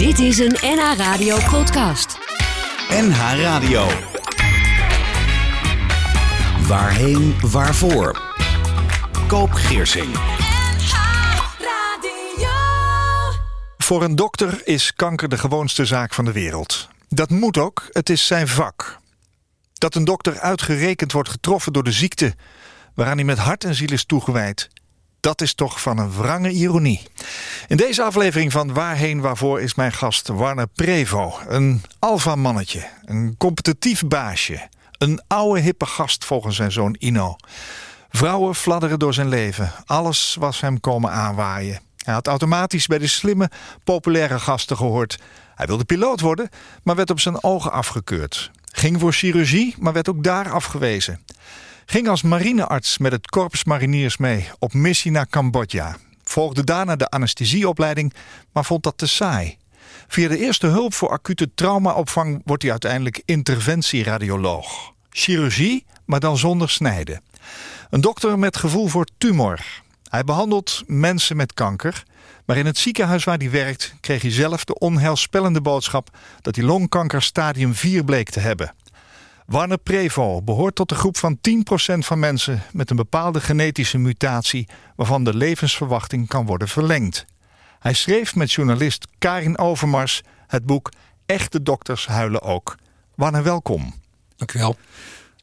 Dit is een NH Radio podcast. NH Radio. Waarheen, waarvoor? Koop Geersing. Voor een dokter is kanker de gewoonste zaak van de wereld. Dat moet ook, het is zijn vak. Dat een dokter uitgerekend wordt getroffen door de ziekte waaraan hij met hart en ziel is toegewijd, dat is toch van een wrange ironie. In deze aflevering van Waarheen Waarvoor is mijn gast Warner Prevo. Een alfa-mannetje, een competitief baasje. Een oude hippe gast volgens zijn zoon Ino. Vrouwen fladderen door zijn leven. Alles was hem komen aanwaaien. Hij had automatisch bij de slimme, populaire gasten gehoord. Hij wilde piloot worden, maar werd op zijn ogen afgekeurd. Ging voor chirurgie, maar werd ook daar afgewezen. Ging als marinearts met het korps mariniers mee op missie naar Cambodja. Volgde daarna de anesthesieopleiding, maar vond dat te saai. Via de eerste hulp voor acute traumaopvang wordt hij uiteindelijk interventieradioloog. Chirurgie, maar dan zonder snijden. Een dokter met gevoel voor tumor. Hij behandelt mensen met kanker. Maar in het ziekenhuis waar hij werkt kreeg hij zelf de onheilspellende boodschap dat hij longkanker stadium 4 bleek te hebben. Warner Prevo behoort tot de groep van 10% van mensen met een bepaalde genetische mutatie waarvan de levensverwachting kan worden verlengd. Hij schreef met journalist Karin Overmars het boek Echte dokters huilen ook. Warner, welkom. Dank u wel.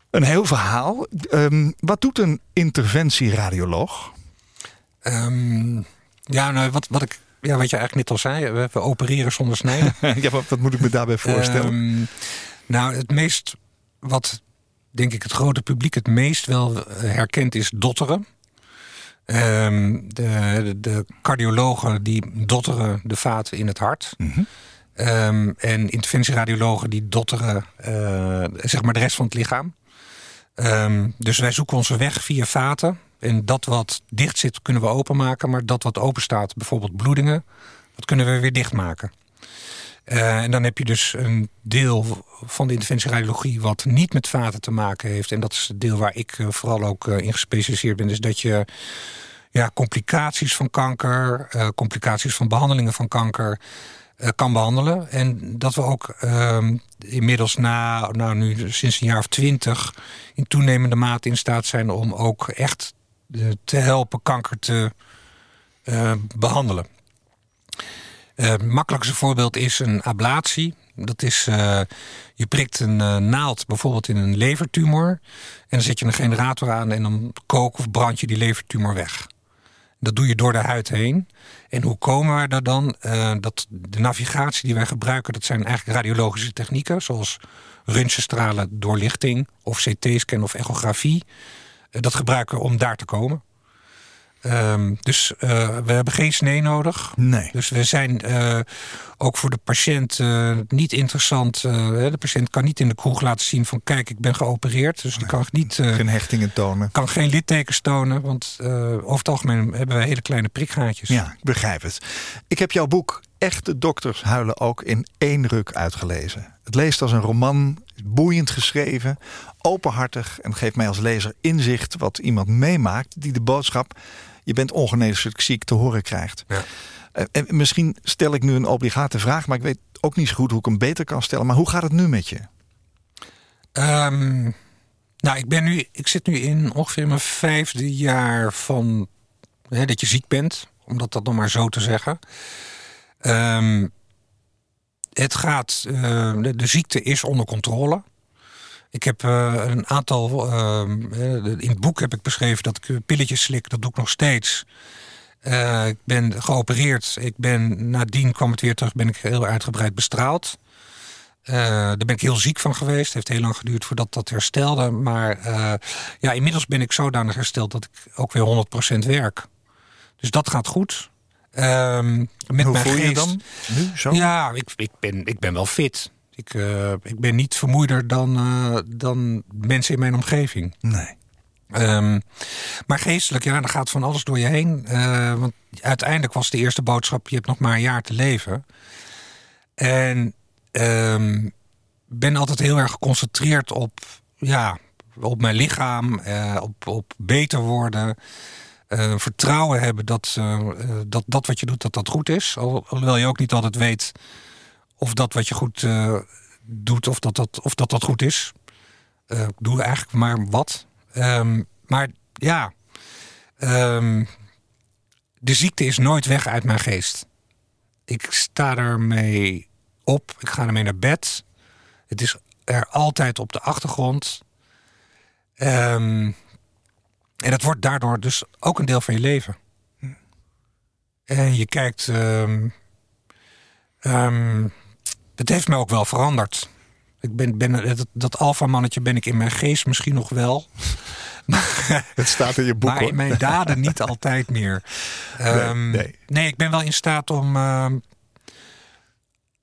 Een heel verhaal. Um, wat doet een interventieradioloog? Um, ja, nou, wat, wat, ik, ja, wat je eigenlijk net al zei, we, we opereren zonder snijden. ja, wat, wat, moet ik me daarbij voorstellen? Um, nou, het meest wat denk ik het grote publiek het meest wel herkent is dotteren. Um, de, de, cardiologen die dotteren de vaten in het hart. Mm -hmm. um, en interventieradiologen die dotteren uh, zeg maar de rest van het lichaam. Um, dus wij zoeken onze weg via vaten. En dat wat dicht zit kunnen we openmaken. Maar dat wat open staat, bijvoorbeeld bloedingen... dat kunnen we weer dichtmaken. Uh, en dan heb je dus een deel van de interventieradiologie wat niet met vaten te maken heeft. En dat is het deel waar ik uh, vooral ook uh, in gespecialiseerd ben. Dus dat je ja, complicaties van kanker, complicaties van behandelingen van kanker kan behandelen. En dat we ook ehm, inmiddels na, nou nu sinds een jaar of twintig... in toenemende mate in staat zijn om ook echt te helpen kanker te behandelen. Het makkelijkste voorbeeld is een ablatie. Dat is, uh, je prikt een uh, naald bijvoorbeeld in een levertumor. En dan zet je een generator aan en dan kook of brand je die levertumor weg. Dat doe je door de huid heen. En hoe komen we daar dan? dat de navigatie die wij gebruiken, dat zijn eigenlijk radiologische technieken. Zoals röntgenstralen doorlichting of CT-scan of echografie. dat gebruiken we om daar te komen. Um, dus uh, we hebben geen snee nodig. Nee. Dus we zijn uh, ook voor de patiënt uh, niet interessant. de patiënt kan niet in de kroeg laten zien van kijk, ik ben geopereerd. Dus die kan niet... geen hechtingen tonen. Kan geen littekens tonen. Want over het algemeen hebben we hele kleine prikgaatjes. Ja, ik begrijp het. Ik heb jouw boek Echte dokters huilen ook in één ruk uitgelezen. Het leest als een roman, boeiend geschreven, openhartig... en geeft mij als lezer inzicht wat iemand meemaakt... die de boodschap je bent ongeneeslijk ziek te horen krijgt. Ja. En misschien stel ik nu een obligate vraag, maar ik weet ook niet zo goed hoe ik hem beter kan stellen. Maar hoe gaat het nu met je? Um, nou, ik ben nu, ik zit nu in ongeveer mijn vijfde jaar van hè, dat je ziek bent, om dat, nog maar zo te zeggen. Um, het gaat, uh, de, ziekte is onder controle. Ik heb uh, een aantal. Uh, in het boek heb ik beschreven dat ik pilletjes slik. Dat doe ik nog steeds. Uh, ik ben geopereerd. Ik ben nadien kwam het weer terug. Ben ik heel uitgebreid bestraald. daar ben ik heel ziek van geweest. Het heeft heel lang geduurd voordat dat herstelde. Maar ja, inmiddels ben ik zodanig hersteld dat ik ook weer 100% werk. Dus dat gaat goed. Ehm, met Hoe mijn voel geest. je dan nu zo? Ja, ik, ik, ben, ik ben wel fit. Ik, ik ben niet vermoeider dan, dan mensen in mijn omgeving. Nee. Um, maar geestelijk, ja, dan gaat van alles door je heen. Uh, want uiteindelijk was de eerste boodschap: je hebt nog maar een jaar te leven. En um, ben altijd heel erg geconcentreerd op, ja, op mijn lichaam, op, op beter worden. vertrouwen hebben dat, dat dat wat je doet, dat dat goed is. Alhoewel je ook niet altijd weet of dat wat je goed eh, doet, of dat dat, of dat, dat goed is. Doe eigenlijk maar wat. Um, maar ja, um, de ziekte is nooit weg uit mijn geest. Ik sta ermee op, ik ga ermee naar bed. Het is er altijd op de achtergrond. Um, en het wordt daardoor dus ook een deel van je leven. En je kijkt. Het heeft mij ook wel veranderd. Ik ben, ben, dat, dat alfamannetje ben ik in mijn geest misschien nog wel. het staat in je boek. Maar in mijn daden niet altijd meer. Um, nee, nee. ik ben wel in staat om. Uh,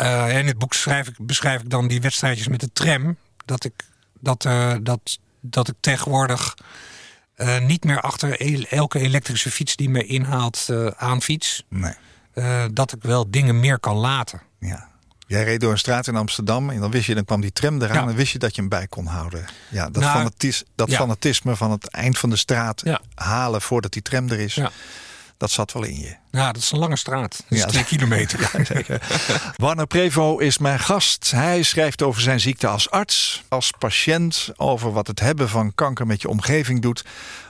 uh, in het boek schrijf ik, beschrijf ik dan die wedstrijdjes met de tram. Dat ik, dat, uh, dat, dat ik tegenwoordig uh, niet meer achter elke elektrische fiets die me inhaalt uh, aan fiets. Nee. Dat ik wel dingen meer kan laten. Ja. Jij reed door een straat in Amsterdam en dan wist je, dan kwam die tram eraan ja. en wist je dat je hem bij kon houden. Ja, dat, nou, fanatis, dat ja. fanatisme van het eind van de straat ja. halen voordat die tram er is. Dat zat wel in je. Ja, dat is een lange straat. Dat is twee kilometer. Warner Prevo is mijn gast. Hij schrijft over zijn ziekte als arts, als patiënt, over wat het hebben van kanker met je omgeving doet,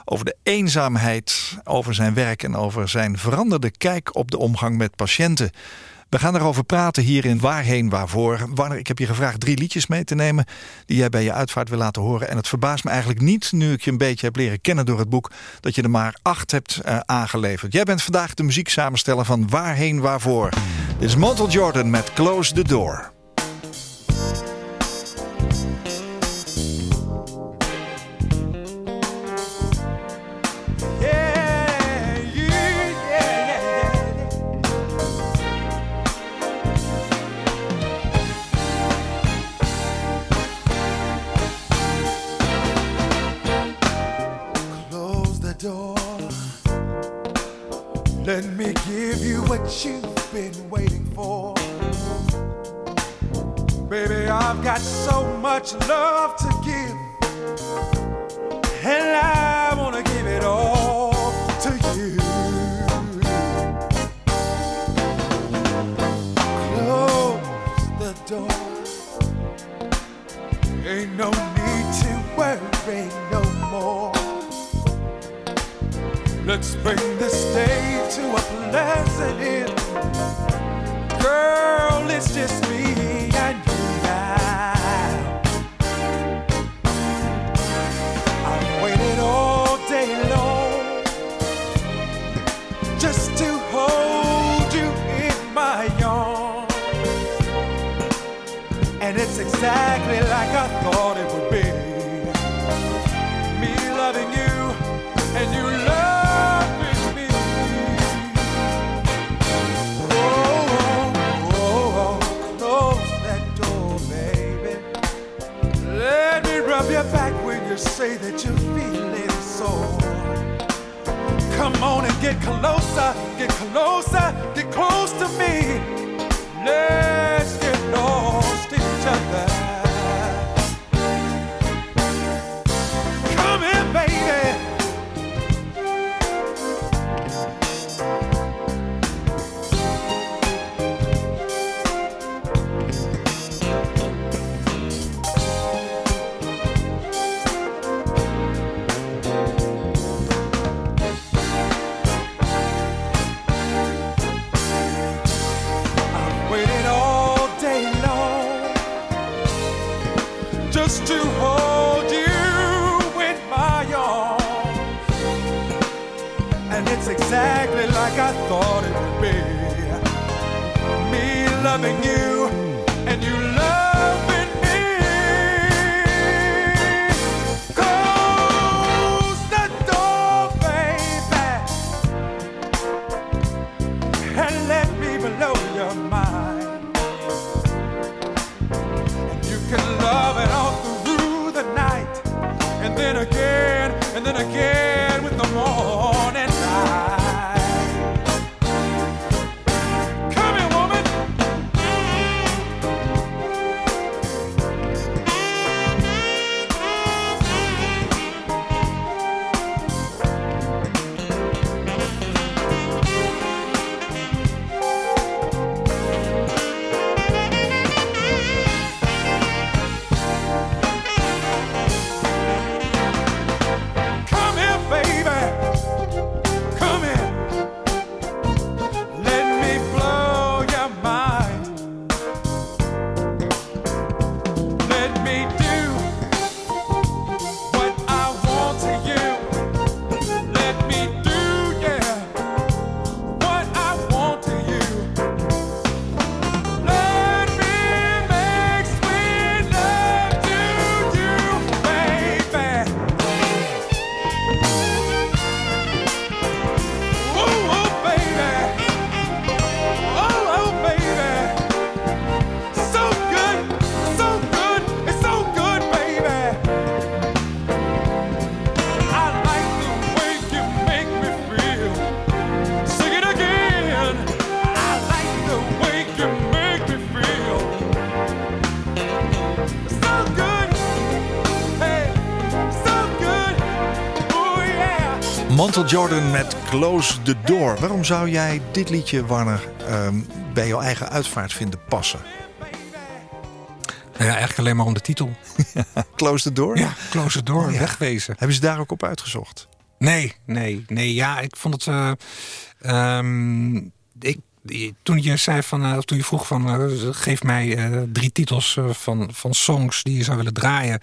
over de eenzaamheid, over zijn werk en over zijn veranderde kijk op de omgang met patiënten. We gaan erover praten hier in Waarheen Waarvoor. Warner, ik heb je gevraagd drie liedjes mee te nemen... die jij bij je uitvaart wil laten horen. En het verbaast me eigenlijk niet, nu ik je een beetje heb leren kennen door het boek... dat je er maar acht hebt uh, aangeleverd. Jij bent vandaag de muzieksamensteller van Waarheen Waarvoor. Dit is Montel Jordan met Close the Door. Get closer, get closer, get close to me. Let's thought it would be. Me loving you Montel Jordan met Close the Door. Waarom zou jij dit liedje, Warner, ehm, bij jouw eigen uitvaart vinden passen? Nou ja, eigenlijk alleen maar om de titel. Close the Door? Ja, Close the Door, Oh ja. wegwezen. Hebben ze daar ook op uitgezocht? Nee, nee, nee. Ja, ik vond het. eh, ehm, ik, toen je zei van, of toen je vroeg van, eh, geef mij drie titels van, van songs die je zou willen draaien.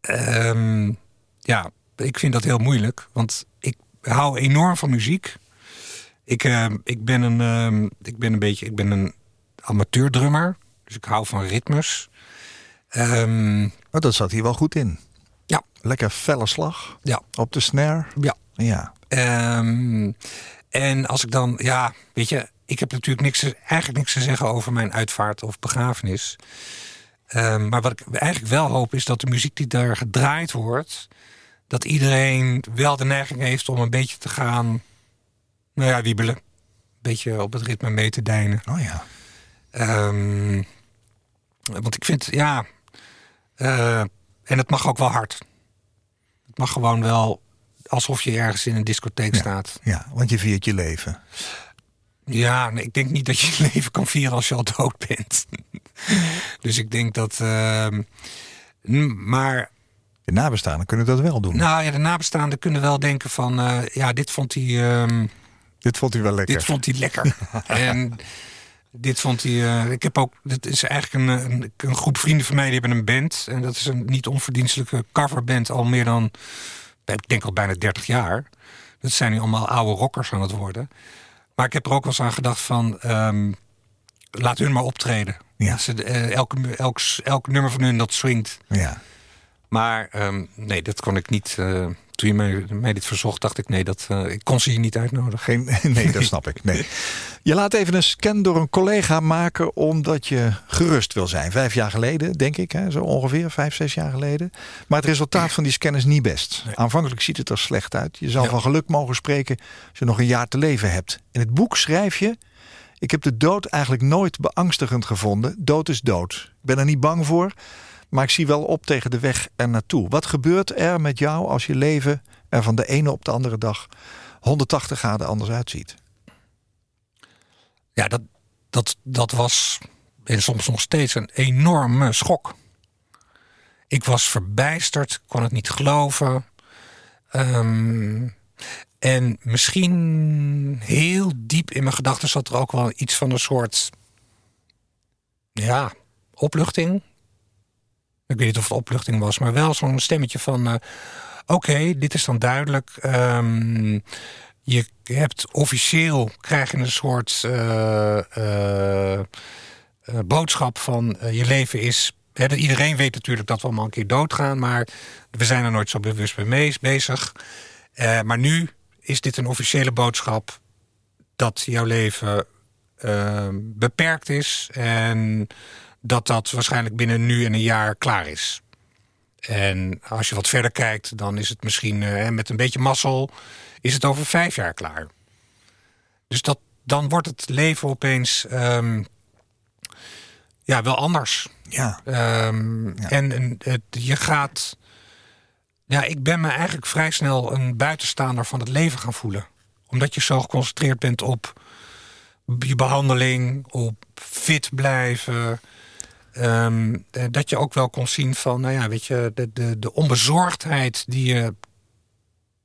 Ehm, ja, ik vind dat heel moeilijk, want ik hou enorm van muziek. Ik, eh, ik ben een, ehm, ik ben een beetje, ik ben een amateurdrummer, dus ik hou van ritmes. Ehm, Oh, dat zat hier wel goed in. Ja. Lekker felle slag ja, op de snare. ja. Ja. Ehm, en als ik dan, ja, weet je, ik heb natuurlijk niks, eigenlijk niks te zeggen over mijn uitvaart of begrafenis. Ehm, maar wat ik eigenlijk wel hoop is dat de muziek die daar gedraaid wordt, dat iedereen wel de neiging heeft om een beetje te gaan, nou ja, wiebelen. Een beetje op het ritme mee te deinen. Oh ja. Ehm, want ik vind, ja. eh, en het mag ook wel hard. Het mag gewoon wel alsof je ergens in een discotheek Ja. staat. Ja, want je viert je leven. Ja, nee, ik denk niet dat je je leven kan vieren als je al dood bent. dus ik denk dat. ehm, maar De nabestaanden kunnen dat wel doen. nou ja, de nabestaanden kunnen wel denken van. eh, ja, dit vond hij. ehm, Dit vond u wel lekker. Dit vond hij lekker. en dit vond hij. eh, ik heb ook. Dit is eigenlijk een, een, een groep vrienden van mij die hebben een band. En dat is een niet onverdienstelijke coverband al meer dan. Ik denk al bijna 30 jaar. Dat zijn nu allemaal oude rockers aan het worden. Maar ik heb er ook wel eens aan gedacht van. ehm, laat hun maar optreden. Ja. Ze, eh, elke, elk, elk nummer van hun dat swingt. Ja. Maar ehm, nee, dat kon ik niet. eh, toen je mij, mij dit verzocht, dacht ik nee, dat, eh, ik kon ze hier niet uitnodigen. Geen, nee, dat snap ik. Nee. Je laat even een scan door een collega maken omdat je gerust wil zijn. Vijf jaar geleden, denk ik, hè, zo ongeveer, vijf, zes jaar geleden. Maar het resultaat van die scan is niet best. Aanvankelijk ziet het er slecht uit. Je zal Ja. van geluk mogen spreken als je nog een jaar te leven hebt. In het boek schrijf je... Ik heb de dood eigenlijk nooit beangstigend gevonden. Dood is dood. Ik ben er niet bang voor, maar ik zie wel op tegen de weg er naartoe. Wat gebeurt er met jou als je leven er van de ene op de andere dag 180 graden anders uitziet? Ja, dat, dat, dat was en soms nog steeds een enorme schok. Ik was verbijsterd, kon het niet geloven. Ehm, en misschien heel diep in mijn gedachten zat er ook wel iets van een soort. Ja, opluchting. Ik weet niet of het opluchting was, maar wel zo'n stemmetje van. eh, Oké, dit is dan duidelijk. Ehm, je hebt officieel krijg je een soort eh, eh, boodschap van je leven is. Hè, iedereen weet natuurlijk dat we allemaal een keer doodgaan, maar we zijn er nooit zo bewust mee bezig. Maar nu is dit een officiële boodschap dat jouw leven beperkt is en dat dat waarschijnlijk binnen nu en een jaar klaar is. En als je wat verder kijkt, dan is het misschien eh, met een beetje mazzel, is het over vijf jaar klaar. Dus dat, dan wordt het leven opeens ehm, ja, wel anders. Ja, Ehm, Ja. En, en het, je gaat. Ja, ik ben me eigenlijk vrij snel een buitenstaander van het leven gaan voelen. Omdat je zo geconcentreerd bent op je behandeling, op fit blijven. Ehm, eh, dat je ook wel kon zien van, nou ja, weet je, de, de, de onbezorgdheid die je.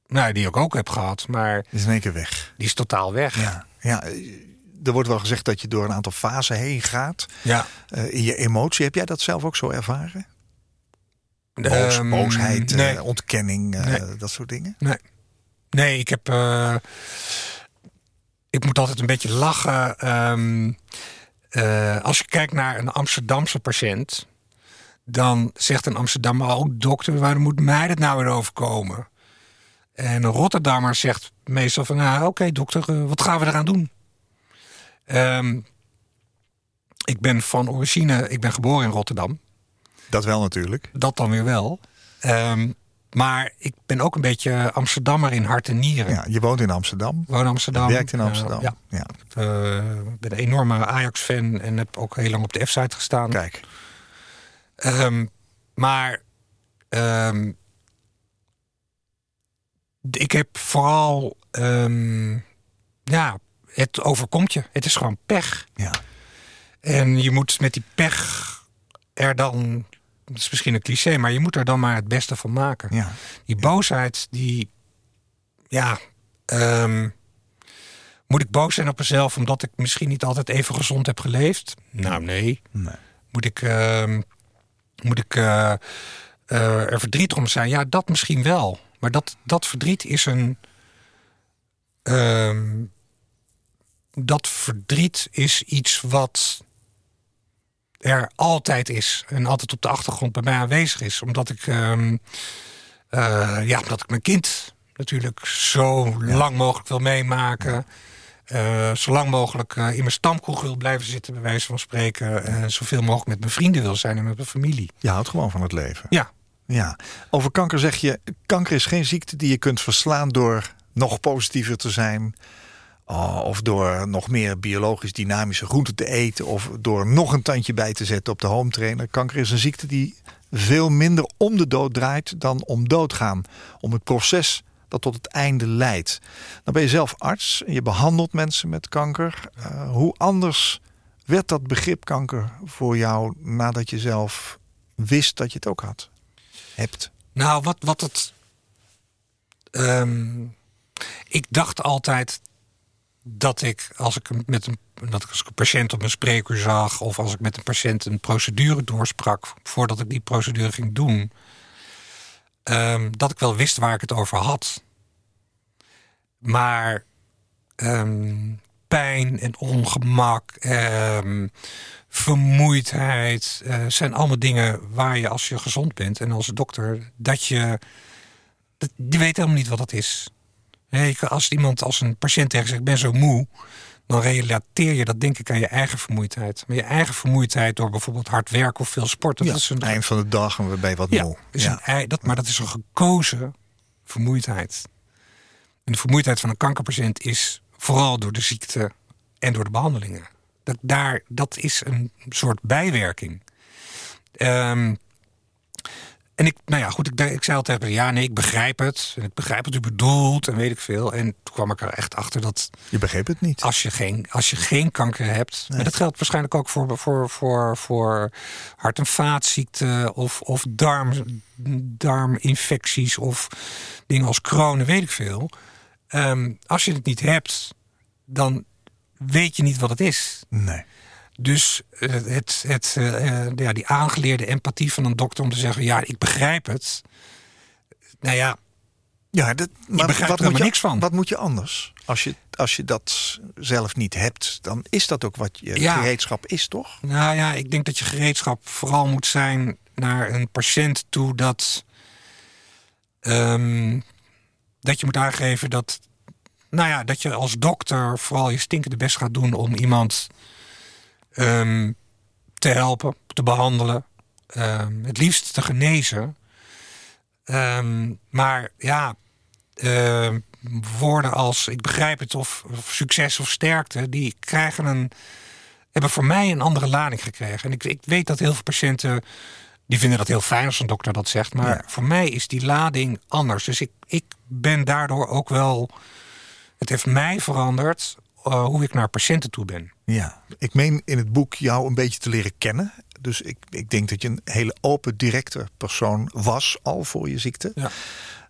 Nou, die ik ook heb gehad, maar is in één keer weg. die is totaal weg. Ja, ja, eh, er wordt wel gezegd dat je door een aantal fasen heen gaat. ja. eh, in je emotie. Heb jij dat zelf ook zo ervaren? Boos, Ehm, boosheid, ontkenning, Nee. dat soort dingen? Nee. Nee, ik heb. ik moet altijd een beetje lachen. ehm, eh, als je kijkt naar een Amsterdamse patiënt. dan zegt een Amsterdammer. Oh, dokter, waarom moet mij dat nou weer overkomen? En een Rotterdammer zegt meestal van. Nou, oké, dokter, eh, wat gaan we eraan doen? Ehm, ik ben van origine. Ik ben geboren in Rotterdam. Dat wel natuurlijk. Dat dan weer wel. Ehm, maar ik ben ook een beetje Amsterdammer in hart en nieren. Ja, je woont in Amsterdam. woon in Amsterdam. Je werkt in Amsterdam. ja, ja. Ik ben een enorme Ajax-fan en heb ook heel lang op de F-site gestaan. Kijk, Ehm, maar ehm, Ik heb vooral, ehm, ja, het overkomt je. Het is gewoon pech. Ja. En je moet met die pech er dan, dat is misschien een cliché, maar je moet er dan maar het beste van maken. Ja. Die boosheid, die, ja, ehm, moet ik boos zijn op mezelf omdat ik misschien niet altijd even gezond heb geleefd? Nou, nee. Nee. Moet ik, ehm, moet ik eh, eh, er verdrietig om zijn? Ja, dat misschien wel. Maar dat, dat verdriet is een. ehm, dat verdriet is iets wat er altijd is. En altijd op de achtergrond bij mij aanwezig is. Omdat ik, ehm, eh, ja, omdat ik mijn kind natuurlijk zo lang mogelijk wil meemaken. Eh, zo lang mogelijk eh, in mijn stamkroeg wil blijven zitten, bij wijze van spreken. En zoveel mogelijk met mijn vrienden wil zijn en met mijn familie. Je houdt gewoon van het leven. Ja, Ja. Over kanker zeg je, kanker is geen ziekte die je kunt verslaan door nog positiever te zijn. Oh, of door nog meer biologisch dynamische groenten te eten. Of door nog een tandje bij te zetten op de home trainer. Kanker is een ziekte die veel minder om de dood draait dan om doodgaan. Om het proces dat tot het einde leidt. Dan ben je zelf arts en je behandelt mensen met kanker. Eh, hoe anders werd dat begrip kanker voor jou nadat je zelf wist dat je het ook had? Hebt. Nou, wat, wat het. ehm, ik dacht altijd dat ik als ik met een, dat ik als een patiënt op een spreekuur zag, of als ik met een patiënt een procedure doorsprak, voordat ik die procedure ging doen, ehm, dat ik wel wist waar ik het over had. Maar ehm, pijn en ongemak, ehm, vermoeidheid, eh, zijn allemaal dingen waar je als je gezond bent en als dokter, dat je, je weet helemaal niet wat dat is. Als iemand, als een patiënt tegen zegt, ik ben zo moe, dan relateer je dat denk ik aan je eigen vermoeidheid. Maar je eigen vermoeidheid door bijvoorbeeld hard werken of veel sporten, Ja, dat is een eind van de dag en we je wat ja, moe. is Ja. Een, dat, maar dat is een gekozen vermoeidheid. En de vermoeidheid van een kankerpatiënt is vooral door de ziekte en door de behandelingen. Dat, daar, dat is een soort bijwerking. Ehm, en ik, nou ja, goed, ik, ik zei altijd, ja, nee, ik begrijp het. En ik begrijp wat u bedoelt en weet ik veel. En toen kwam ik er echt achter dat Je begreep het niet. als je geen, als je geen kanker hebt. Maar dat geldt waarschijnlijk ook voor, voor, voor, voor hart- en vaatziekten of, of darm, darminfecties of dingen als kronen, weet ik veel. Ehm, als je het niet hebt, dan weet je niet wat het is. Nee. Dus eh, het, het, eh, eh, ja, die aangeleerde empathie van een dokter om te zeggen: ja, ik begrijp het. Nou ja, Ja, dat, maar er wat, moet je, niks van. wat moet je anders? Als je, als je dat zelf niet hebt, dan is dat ook wat je Ja. gereedschap is, toch? Nou ja, ik denk dat je gereedschap vooral moet zijn naar een patiënt toe dat. ehm, dat je moet aangeven dat. Nou ja, dat je als dokter vooral je stinkende best gaat doen om iemand ehm, te helpen, te behandelen. ehm, het liefst te genezen. Ehm, maar ja, woorden als ik begrijp het of, of succes of sterkte, die krijgen een hebben voor mij een andere lading gekregen. En ik, ik weet dat heel veel patiënten. die vinden dat heel fijn als een dokter dat zegt. Maar Ja. voor mij is die lading anders. Dus ik, ik ben daardoor ook wel. Het heeft mij veranderd eh, hoe ik naar patiënten toe ben. Ja. Ik meen in het boek jou een beetje te leren kennen. Dus ik, ik denk dat je een hele open, directe persoon was al voor je ziekte. Ja.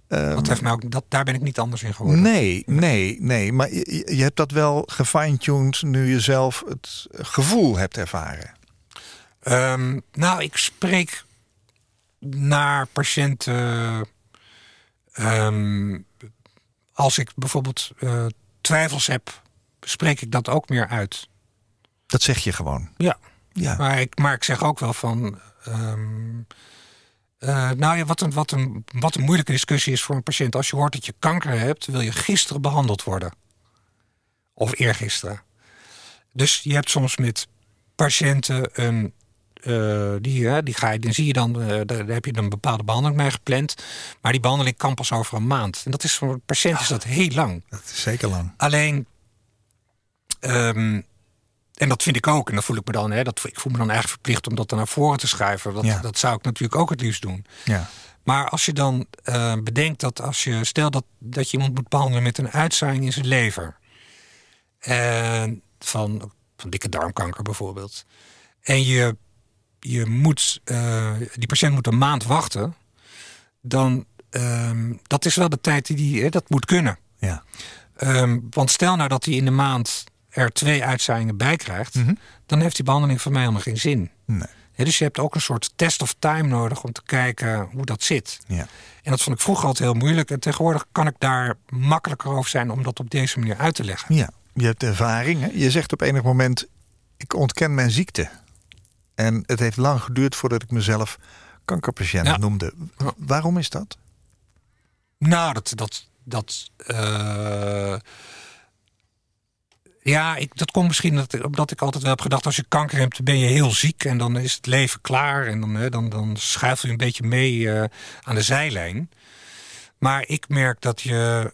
Ehm, dat heeft mij ook, dat, daar ben ik niet anders in geworden. Nee, nee, nee. Maar je, je- je hebt dat wel gefine-tuned nu je zelf het gevoel hebt ervaren. Ehm, nou, ik spreek naar patiënten. ehm, als ik bijvoorbeeld eh, twijfels heb, spreek ik dat ook meer uit. Dat zeg je gewoon. Ja. Ja. Maar ik, maar ik zeg ook wel van. ehm, eh, nou ja, wat een, wat, een, wat een moeilijke discussie is voor een patiënt. Als je hoort dat je kanker hebt, wil je gisteren behandeld worden. Of eergisteren. Dus je hebt soms met patiënten een. eh, die, die ga je, dan zie je dan, eh, daar, daar heb je een bepaalde behandeling mee gepland. Maar die behandeling kan pas over een maand. En dat is voor een patiënt is dat heel lang. Dat is zeker lang. Alleen, ehm, en dat vind ik ook, en dat voel ik me dan, hè, dat, ik voel me dan eigenlijk verplicht om dat dan naar voren te schuiven. Dat, Ja. dat zou ik natuurlijk ook het liefst doen. Ja. Maar als je dan uh, bedenkt dat als je stel dat, dat je iemand moet behandelen met een uitzaaiing in zijn lever. En van, van dikke darmkanker bijvoorbeeld. En je, je moet, uh, die patiënt moet een maand wachten. Dan um, dat is wel de tijd die die, dat moet kunnen. Ja. Um, want stel nou dat hij in de maand er twee uitzaaiingen bij krijgt, Mhm. dan heeft die behandeling voor mij helemaal geen zin. Nee. Dus je hebt ook een soort test of time nodig om te kijken hoe dat zit. Ja. En dat vond ik vroeger altijd heel moeilijk. En tegenwoordig kan ik daar makkelijker over zijn om dat op deze manier uit te leggen. Ja, je hebt ervaring. Hè? Je zegt op enig moment, ik ontken mijn ziekte. En het heeft lang geduurd voordat ik mezelf kankerpatiënt Ja. noemde. Waarom is dat? Nou, dat. dat, dat eh, ja, ik, dat komt misschien dat, omdat ik altijd wel heb gedacht: als je kanker hebt, ben je heel ziek en dan is het leven klaar. En dan, dan, dan schuift je een beetje mee eh, aan de zijlijn. Maar ik merk dat je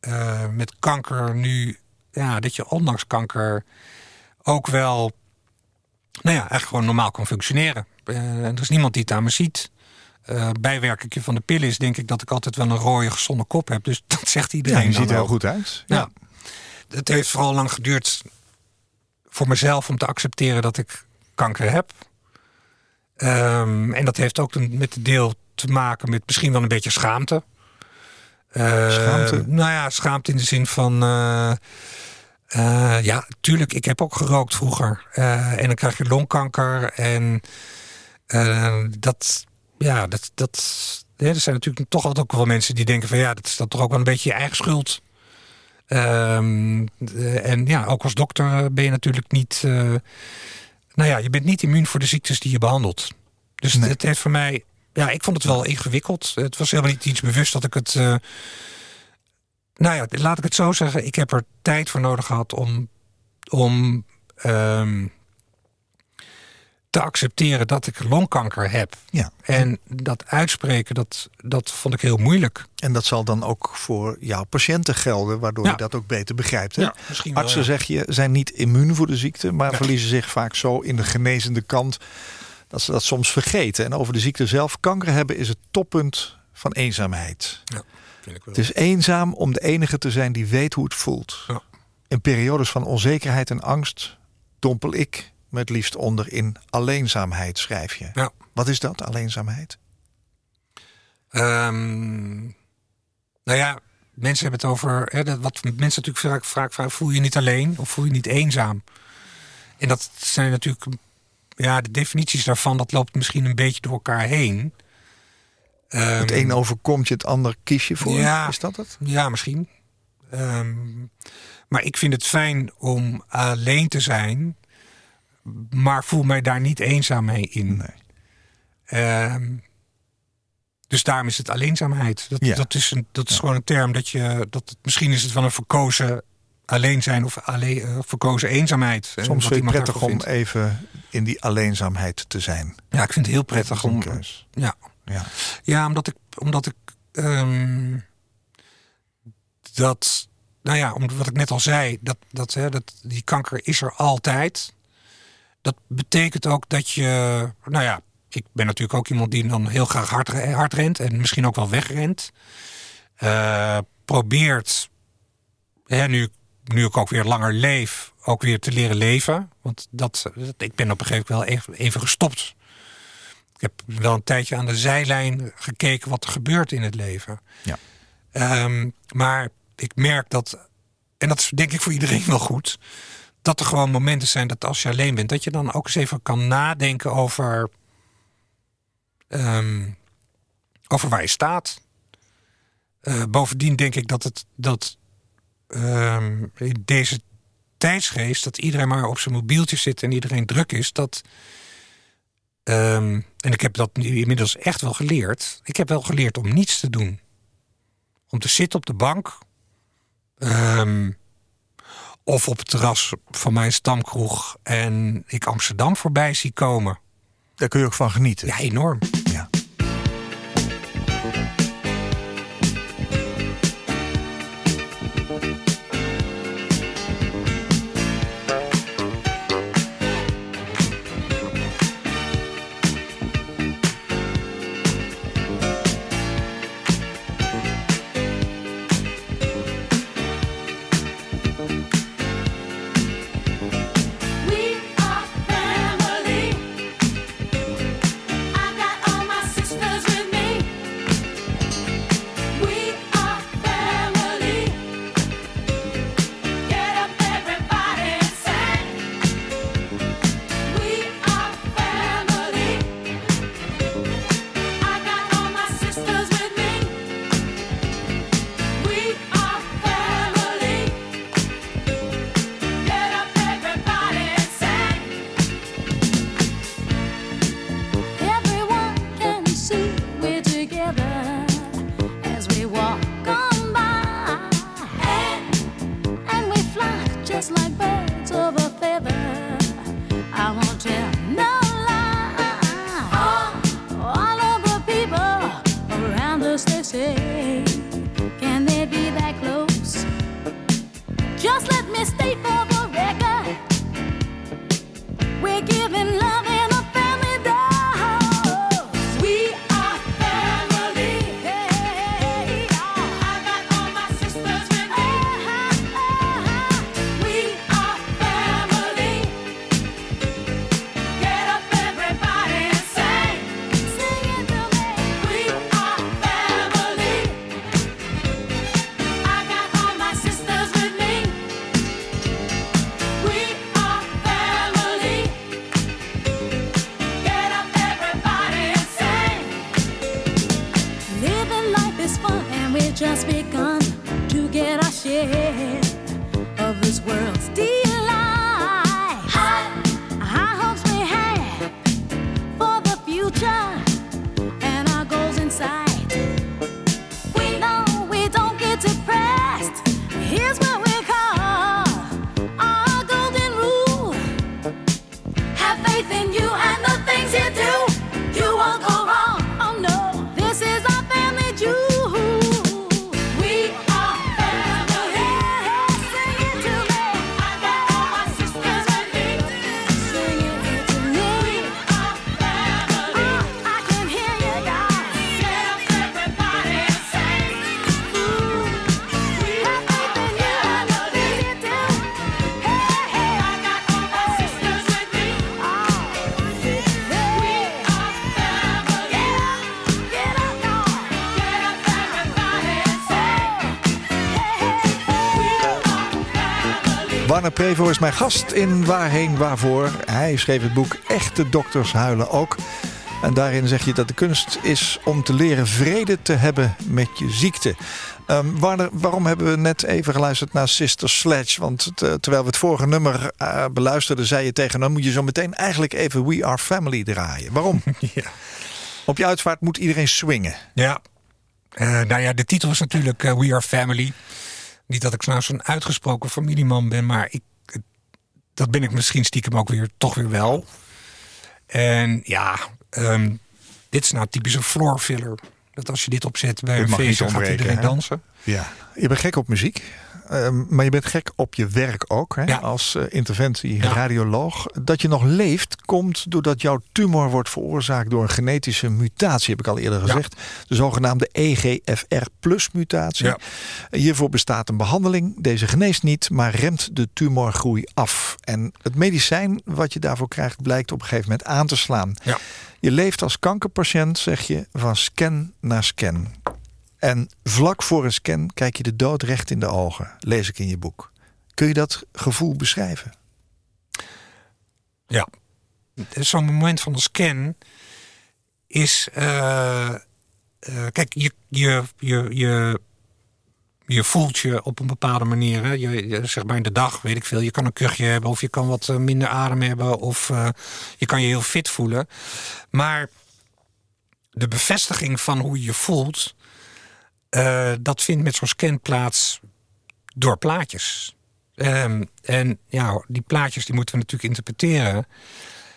eh, met kanker nu, ja, dat je ondanks kanker ook wel, nou ja, eigenlijk gewoon normaal kan functioneren. Eh, er is niemand die het aan me ziet. Eh bijwerkingje van de pillen is denk ik dat ik altijd wel een rode gezonde kop heb. Dus dat zegt iedereen. Ja, je ziet er heel goed uit. Ja. Het heeft vooral lang geduurd voor mezelf om te accepteren dat ik kanker heb. Ehm, en dat heeft ook een- met een deel te maken met misschien wel een beetje schaamte. Eh, Schaamte? Nou ja, schaamte in de zin van. eh, eh, ja, tuurlijk, ik heb ook gerookt vroeger. En dan krijg je longkanker. En dat, ja, dat, dat, hè, er zijn natuurlijk toch altijd ook wel mensen die denken van ja, dat is dan toch ook wel een beetje je eigen schuld. Ehm, eh, en ja, ook als dokter eh, ben je natuurlijk niet. eh, nou ja, je bent niet immuun voor de ziektes die je behandelt. Dus Nee. het heeft voor mij. Ja, ik vond het wel ingewikkeld. Het was helemaal niet iets bewust dat ik het. nou ja, laat ik het zo zeggen. Ik heb er tijd voor nodig gehad om. om ehm, te accepteren dat ik longkanker heb. Ja. En dat uitspreken, dat, dat vond ik heel moeilijk. En dat zal dan ook voor jouw patiënten gelden, waardoor Ja. je dat ook beter begrijpt. Hè? misschien wel, Artsen, ja. zeg je, zijn niet immuun voor de ziekte, maar Ja. verliezen zich vaak zo in de genezende kant dat ze dat soms vergeten. En over de ziekte zelf, kanker hebben is het toppunt van eenzaamheid. Ja, vind ik wel. Het is eenzaam om de enige te zijn die weet hoe het voelt. Ja. In periodes van onzekerheid en angst dompel ik me het liefst onder in alleenzaamheid, schrijf je. Ja. Wat is dat, alleenzaamheid? Ehm, nou ja, mensen hebben het over. Hè, dat, wat mensen natuurlijk vaak, vaak vragen: voel je niet alleen of voel je niet eenzaam? En dat zijn natuurlijk. Ja, de definities daarvan, dat loopt misschien een beetje door elkaar heen. het Ehm, een overkomt je, het ander kies je voor. Ja. Is dat het? Ja, misschien. Ehm, maar ik vind het fijn om alleen te zijn, maar voel mij daar niet eenzaam mee in. Nee. Ehm, dus daarom is het alleenzaamheid. Dat, Ja. dat is, een, dat is gewoon een term dat je. Dat, misschien is het wel een verkozen alleen zijn of alleen, eh, verkozen eenzaamheid. Soms vind iemand prettig om even in die alleenzaamheid te zijn. Ja, ik vind het heel prettig om. keus. Ja, Ja. Ja, omdat ik, omdat ik ehm, dat, nou ja, omdat wat ik net al zei, dat, dat, hè, dat die kanker is er altijd. Dat betekent ook dat je, nou ja, ik ben natuurlijk ook iemand die dan heel graag hard, hard rent en misschien ook wel wegrent. Eh, probeert, hè, nu, nu ik ook weer langer leef, ook weer te leren leven. Want dat, dat- ik ben op een gegeven moment wel even, even gestopt ik heb wel een tijdje aan de zijlijn gekeken wat er gebeurt in het leven. Ja. Ehm, maar ik merk dat, en dat is denk ik voor iedereen wel goed, dat er gewoon momenten zijn dat als je alleen bent, dat je dan ook eens even kan nadenken over, ehm, over waar je staat. Eh, bovendien denk ik dat het dat ehm, in deze tijdsgeest, dat iedereen maar op zijn mobieltje zit en iedereen druk is, dat Ehm, en ik heb dat inmiddels echt wel geleerd. Ik heb wel geleerd om niets te doen. Om te zitten op de bank. Of op het terras van mijn stamkroeg. En ik Amsterdam voorbij zie komen. Daar kun je ook van genieten. Ja, enorm. Prevo is mijn gast in Waarheen Waarvoor. Hij schreef het boek Echte Dokters Huilen ook. En daarin zeg je dat de kunst is om te leren vrede te hebben met je ziekte. Um, waarom hebben we net even geluisterd naar Sister Sledge? Want terwijl we het vorige nummer uh, beluisterden, zei je tegen hem: moet je zo meteen eigenlijk even We Are Family draaien. Waarom? ja. Op je uitvaart moet iedereen swingen. Ja, uh, nou ja, de titel is natuurlijk uh, We Are Family. Niet dat ik nou zo'n uitgesproken familieman ben, maar ik, dat ben ik misschien stiekem ook weer toch weer wel. En ja, um, dit is nou typische floor filler. Dat als je dit opzet bij een feest, dan gaat iedereen dansen. Ja, je bent gek op muziek. Ehm, maar je bent gek op je werk ook, hè? als uh, interventie radioloog. Dat je nog leeft, komt doordat jouw tumor wordt veroorzaakt door een genetische mutatie, heb ik al eerder gezegd. De zogenaamde EGFR-mutatie. Hiervoor bestaat een behandeling. Deze geneest niet, maar remt de tumorgroei af. En het medicijn wat je daarvoor krijgt, blijkt op een gegeven moment aan te slaan. Je leeft als kankerpatiënt, zeg je, van scan naar scan. En vlak voor een scan kijk je de dood recht in de ogen, lees ik in je boek. Kun je dat gevoel beschrijven? Ja, zo'n moment van de scan is. Uh, uh, kijk, je, je, je, je, je voelt je op een bepaalde manier. Hè? Je, zeg maar in de dag, weet ik veel. Je kan een kuchje hebben, of je kan wat eh, minder adem hebben, of je kan je heel fit voelen. Maar de bevestiging van hoe je je voelt uh, dat vindt met zo'n scan plaats door plaatjes. Um, en ja, die plaatjes die moeten we natuurlijk interpreteren.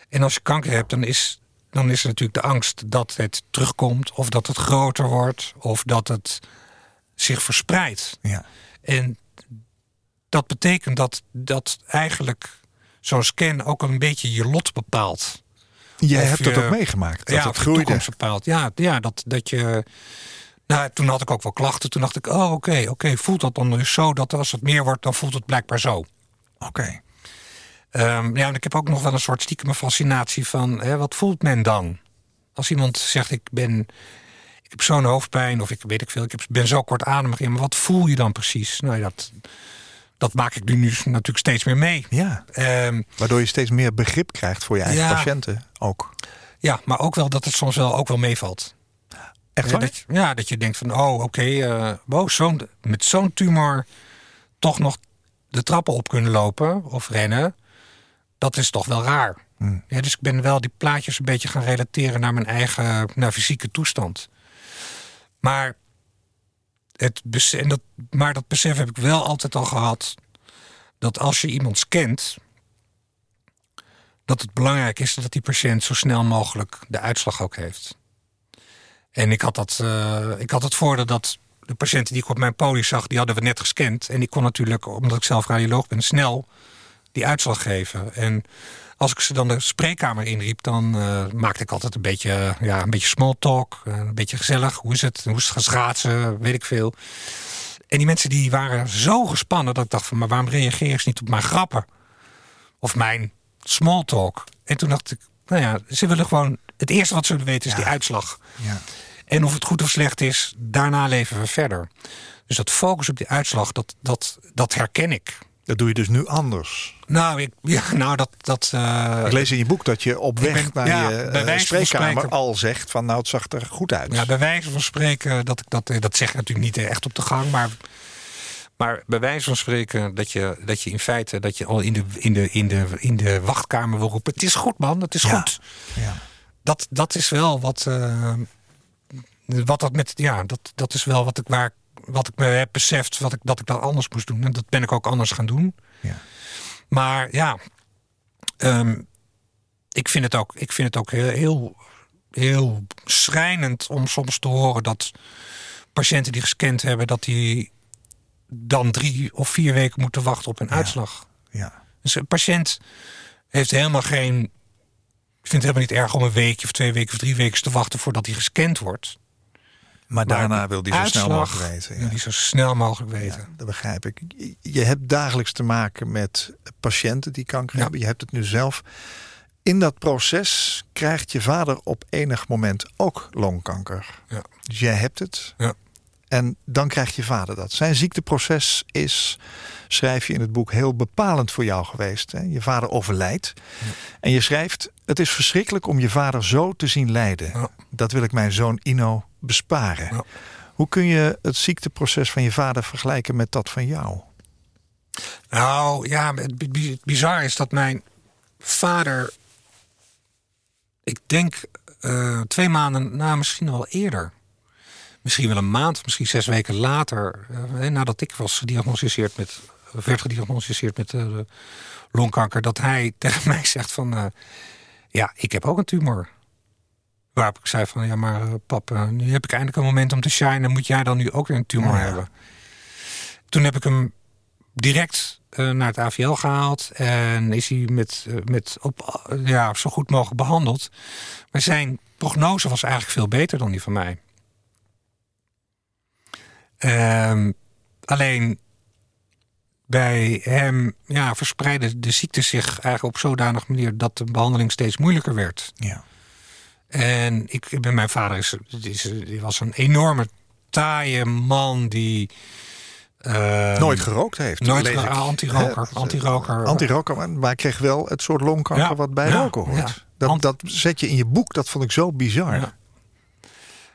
En als je kanker hebt, dan is, dan is er natuurlijk de angst dat het terugkomt, of dat het groter wordt, of dat het zich verspreidt. Ja. En dat betekent dat, dat eigenlijk zo'n scan ook een beetje je lot bepaalt. Jij hebt dat ook meegemaakt. Dat ja, het groeide. bepaalt. Ja, ja dat, dat je nou, toen had ik ook wel klachten. Toen dacht ik, oh oké, oké, voelt dat dan dus zo dat als het meer wordt, dan voelt het blijkbaar zo. Oké. Okay. Um, ja, en ik heb ook nog wel een soort stiekeme fascinatie van, hè, wat voelt men dan? Als iemand zegt, ik ben, ik heb zo'n hoofdpijn of ik weet ik veel, ik heb, ben zo kortademig in, maar wat voel je dan precies? Nou, dat, dat maak ik nu, nu natuurlijk steeds meer mee. Ja. Um, Waardoor je steeds meer begrip krijgt voor je eigen patiënten ook. Ja, maar ook wel dat het soms wel ook wel meevalt. Echt waar? Dat, ja, dat je denkt van, oh oké, okay, uh, eh, wow, zo met zo'n tumor toch nog de trappen op kunnen lopen of rennen. Dat is toch wel raar. Hmm. Ja, dus ik ben wel die plaatjes een beetje gaan relateren naar mijn eigen naar fysieke toestand. Maar, het, en dat, maar dat besef heb ik wel altijd al gehad. Dat als je iemand scant, dat het belangrijk is dat die patiënt zo snel mogelijk de uitslag ook heeft. En ik had, dat, uh, ik had het voordeel dat de patiënten die ik op mijn poli zag, die hadden we net gescand. En ik kon natuurlijk, omdat ik zelf radioloog ben, snel die uitslag geven. En als ik ze dan de spreekkamer inriep, dan uh, maakte ik altijd een beetje, ja, een beetje small talk. een beetje gezellig. Hoe is het? Hoe is het gaan schaatsen? Weet ik veel. En die mensen die waren zo gespannen dat ik dacht van... maar waarom reageer ze niet op mijn grappen? Of mijn small talk? En toen dacht ik, nou ja, ze willen gewoon... het eerste wat ze willen weten is die uitslag. Ja. En of het goed of slecht is, daarna leven we verder. Dus dat focus op die uitslag, dat, dat, dat herken ik. Dat doe je dus nu anders. Nou, ik, ja, nou dat. dat uh, ik lees in je boek dat je op weg naar ja, je uh, spreekkamer al zegt van nou het zag er goed uit. Ja, bij wijze van spreken, dat ik dat, eh, dat zeg ik natuurlijk niet echt op de gang, maar. Maar bij wijze van spreken dat je, dat je in feite dat je al in de, in, de, in, de, in de wachtkamer wil roepen. Het is goed, man, het is goed. Ja. Dat, dat is wel wat. Uh, wat dat met. Ja, dat, dat is wel wat ik waar wat ik me heb beseft wat ik, dat ik dat anders moest doen. En dat ben ik ook anders gaan doen. Ja. Maar ja, ehm, ik vind het ook, ik vind het ook heel, heel, heel schrijnend om soms te horen dat patiënten die gescand hebben, dat die dan drie of vier weken moeten wachten op een uitslag. Ja. Dus een patiënt heeft helemaal geen. Ik vind het helemaal niet erg om een weekje of twee weken of drie weken te wachten voordat hij gescand wordt. Maar, daarna wil die zo snel mogelijk weten. Ja. Die zo snel mogelijk weten. Ja, dat begrijp ik. Je hebt dagelijks te maken met patiënten die kanker hebben. Je hebt het nu zelf. In dat proces krijgt je vader op enig moment ook longkanker. Ja. Dus jij hebt het. Ja. En dan krijgt je vader dat. Zijn ziekteproces is, schrijf je in het boek, heel bepalend voor jou geweest. Hè? Je vader overlijdt. En je schrijft: Het is verschrikkelijk om je vader zo te zien lijden. Dat wil ik mijn zoon Ino besparen. Hoe kun je het ziekteproces van je vader vergelijken met dat van jou? Nou ja, het bizar is dat mijn vader, ik denk uh, twee maanden, nou misschien al eerder, misschien wel een maand, misschien zes weken later, uh, nadat ik was gediagnosticeerd met, werd gediagnosticeerd met uh, longkanker, dat hij tegen mij zegt van, ja, ik heb ook een tumor. Waarop ik zei van, ja maar uh, pap, nu heb ik eindelijk een moment om te shinen. Moet jij dan nu ook weer een tumor hebben? Toen heb ik hem direct uh, naar het AVL gehaald. En is hij met, met op, ja, zo goed mogelijk behandeld. Maar zijn prognose was eigenlijk veel beter dan die van mij. Ehm, alleen bij hem ja, verspreidde de ziekte zich eigenlijk op zodanig manier... dat de behandeling steeds moeilijker werd. Ja. En ik ben mijn vader is, is, was een enorme taaie man die. Uh, nooit gerookt heeft. Nooit anti-roker. Anti-roker. Anti-roker, maar hij kreeg wel het soort longkanker ja, wat bij ja, roken hoort. Ja. Dat, dat zet je in je boek, dat vond ik zo bizar. Ja,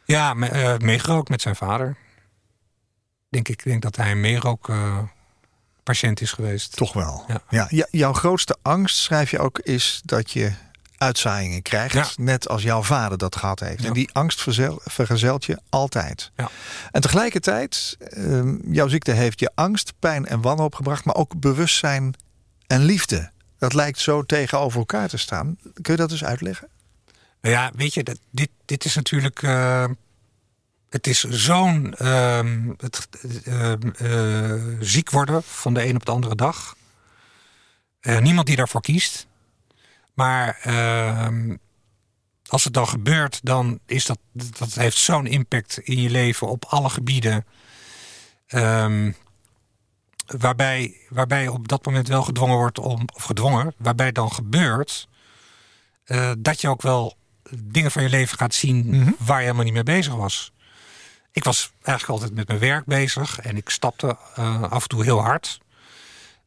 ja me, uh, meegerookt met zijn vader. Denk ik denk dat hij een meerook uh, patiënt is geweest. Toch wel. Ja. Ja, jouw grootste angst, schrijf je ook, is dat je uitzaaiingen krijgt. Net als jouw vader dat gehad heeft. En die angst vergezelt je altijd. Ja. En tegelijkertijd, uh, jouw ziekte heeft je angst, pijn en wanhoop gebracht. Maar ook bewustzijn en liefde. Dat lijkt zo tegenover elkaar te staan. Kun je dat eens uitleggen? Nou ja, weet je, dat, dit, dit is natuurlijk... Uh, het is zo'n uh, ziek worden van de een op de andere dag. niemand die daarvoor kiest. Maar uh, als het dan gebeurt, dan is dat, dat heeft zo'n impact in je leven op alle gebieden. Um, waarbij, waarbij je op dat moment wel gedwongen wordt om, of gedwongen, waarbij dan gebeurt uh, dat je ook wel dingen van je leven gaat zien mm -hmm. waar je helemaal niet mee bezig was. Ik was eigenlijk altijd met mijn werk bezig en ik stapte uh, af en toe heel hard.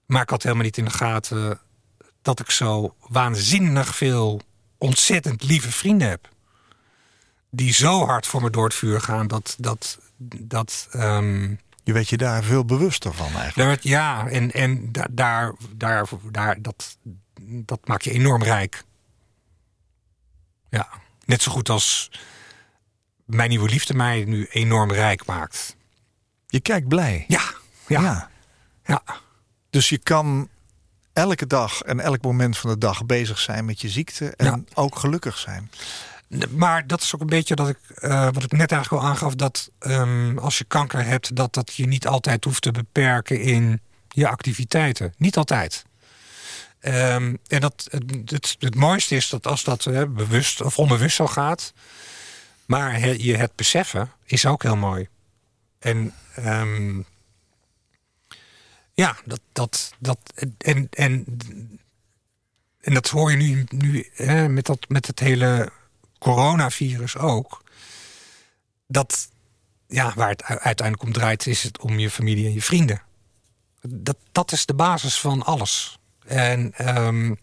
Maar ik had helemaal niet in de gaten dat ik zo waanzinnig veel ontzettend lieve vrienden heb. Die zo hard voor me door het vuur gaan dat. dat, dat um, je weet je daar veel bewuster van eigenlijk. Daar, ja, en, en da, daar, daar, daar, dat, dat maakt je enorm rijk. Ja, net zo goed als mijn nieuwe liefde mij nu enorm rijk maakt. Je kijkt blij. Ja, ja. ja. ja. Dus je kan elke dag en elk moment van de dag bezig zijn met je ziekte en ook gelukkig zijn. Maar dat is ook een beetje dat ik, uh, wat ik net eigenlijk al aangaf, dat um, als je kanker hebt, dat dat je niet altijd hoeft te beperken in je activiteiten. Niet altijd. Ehm, en dat, het, het, het mooiste is dat als dat hè, bewust of onbewust zo gaat. Maar he- je het beseffen is ook heel mooi. En ehm, ja, dat, dat, dat en, en, en dat hoor je nu, nu hè, met, dat, met het hele coronavirus ook. Dat ja, waar het uiteindelijk om draait, is het om je familie en je vrienden. Dat, dat is de basis van alles. En ehm,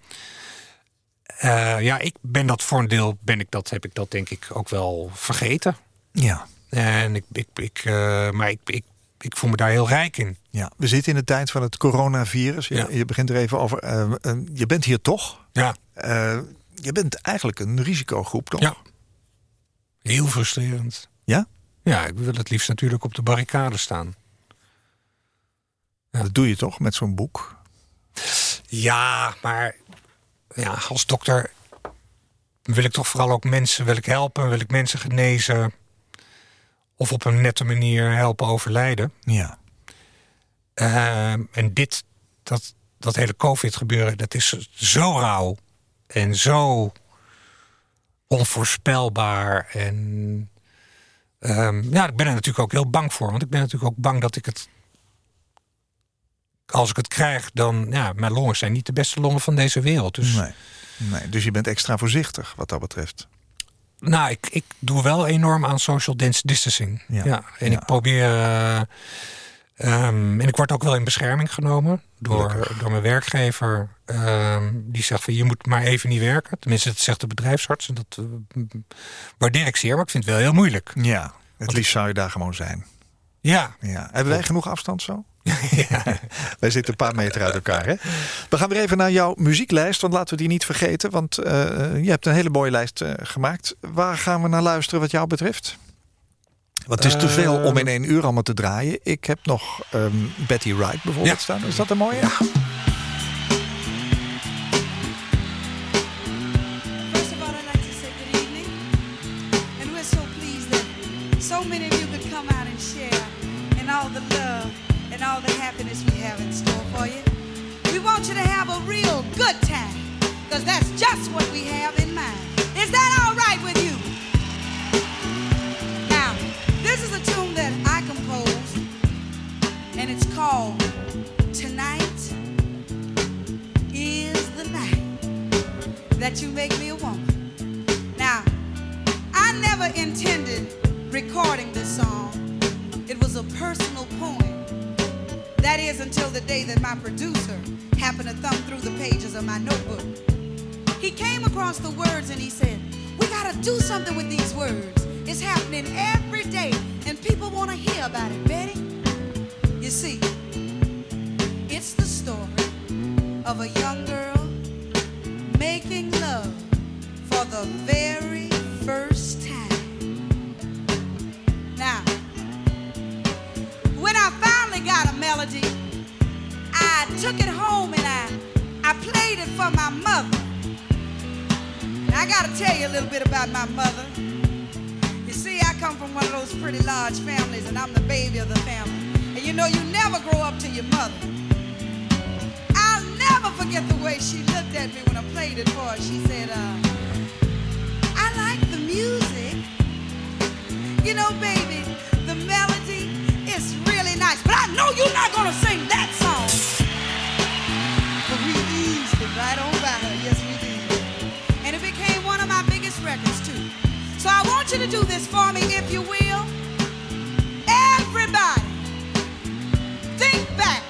eh, ja, ik ben dat voor een deel, ben ik dat, heb ik dat denk ik ook wel vergeten. Ja. En ik, ik, ik, eh, maar ik, ik, ik voel me daar heel rijk in. ja. We zitten in de tijd van het coronavirus. Je, Ja. je begint er even over. eh, eh, je bent hier toch? Ja, Eh, je bent eigenlijk een risicogroep, toch? ja. Heel frustrerend. Ja? Ja, ik wil het liefst natuurlijk op de barricade staan. Ja. Dat doe je toch met zo'n boek? Ja, maar ja, als dokter wil ik toch vooral ook mensen wil ik helpen, wil ik mensen genezen. Of op een nette manier helpen overlijden. Ja. Ehm, en dit, dat, dat hele COVID-gebeuren, dat is zo rauw. En zo onvoorspelbaar. En ehm, ja, ik ben er natuurlijk ook heel bang voor. Want ik ben natuurlijk ook bang dat ik het... Als ik het krijg, dan... Ja, mijn longen zijn niet de beste longen van deze wereld. Dus Nee. nee. Dus je bent extra voorzichtig wat dat betreft. Nou, ik, ik doe wel enorm aan social dis- distancing. Ja. Ja. en Ja. ik probeer. eh, ehm, en ik word ook wel in bescherming genomen door, door mijn werkgever. Ehm, die zegt van je moet maar even niet werken. Tenminste, dat zegt de bedrijfsarts. En dat eh, waardeer ik zeer, maar ik vind het wel heel moeilijk. Ja. Het liefst zou je daar gewoon zijn. Ja, Ja. Hebben wij genoeg afstand zo? ja. Wij zitten een paar meter uit elkaar. Hè? We gaan weer even naar jouw muzieklijst, want laten we die niet vergeten. Want eh, je hebt een hele mooie lijst eh, gemaakt. Waar gaan we naar luisteren wat jou betreft? Want het is te veel om in één uur allemaal te draaien. Ik heb nog ehm, Betty Wright bijvoorbeeld Ja. staan. Is dat een mooie? Ja. First of all, I'd like to say good evening. And we're so many of you could come out and share in all the love and all the happiness we have in store for you. We want you to have a real good time, because that's just what we have in mind. Is that all right with you? Now, this is a tune that I composed, and it's called Tonight is the Night that you make me a woman. Now, I never intended recording this song. It was a personal poem. That is until the day that my producer happened to thumb through the pages of my notebook. He came across the words and he said, We gotta do something with these words. It's happening every day, and people wanna hear about it, Betty. You see, it's the story of a young girl making love for the very took it home and I, I played it for my mother. And I gotta tell you a little bit about my mother. You see, I come from one of those pretty large families, and I'm the baby of the family. And you know, you never grow up to your mother. I'll never forget the way she looked at me when I played it for her. She said, uh, I like the music. You know, baby, the melody is really nice. But I know you're not gonna sing that want you to do this for me, if you will. Everybody, think back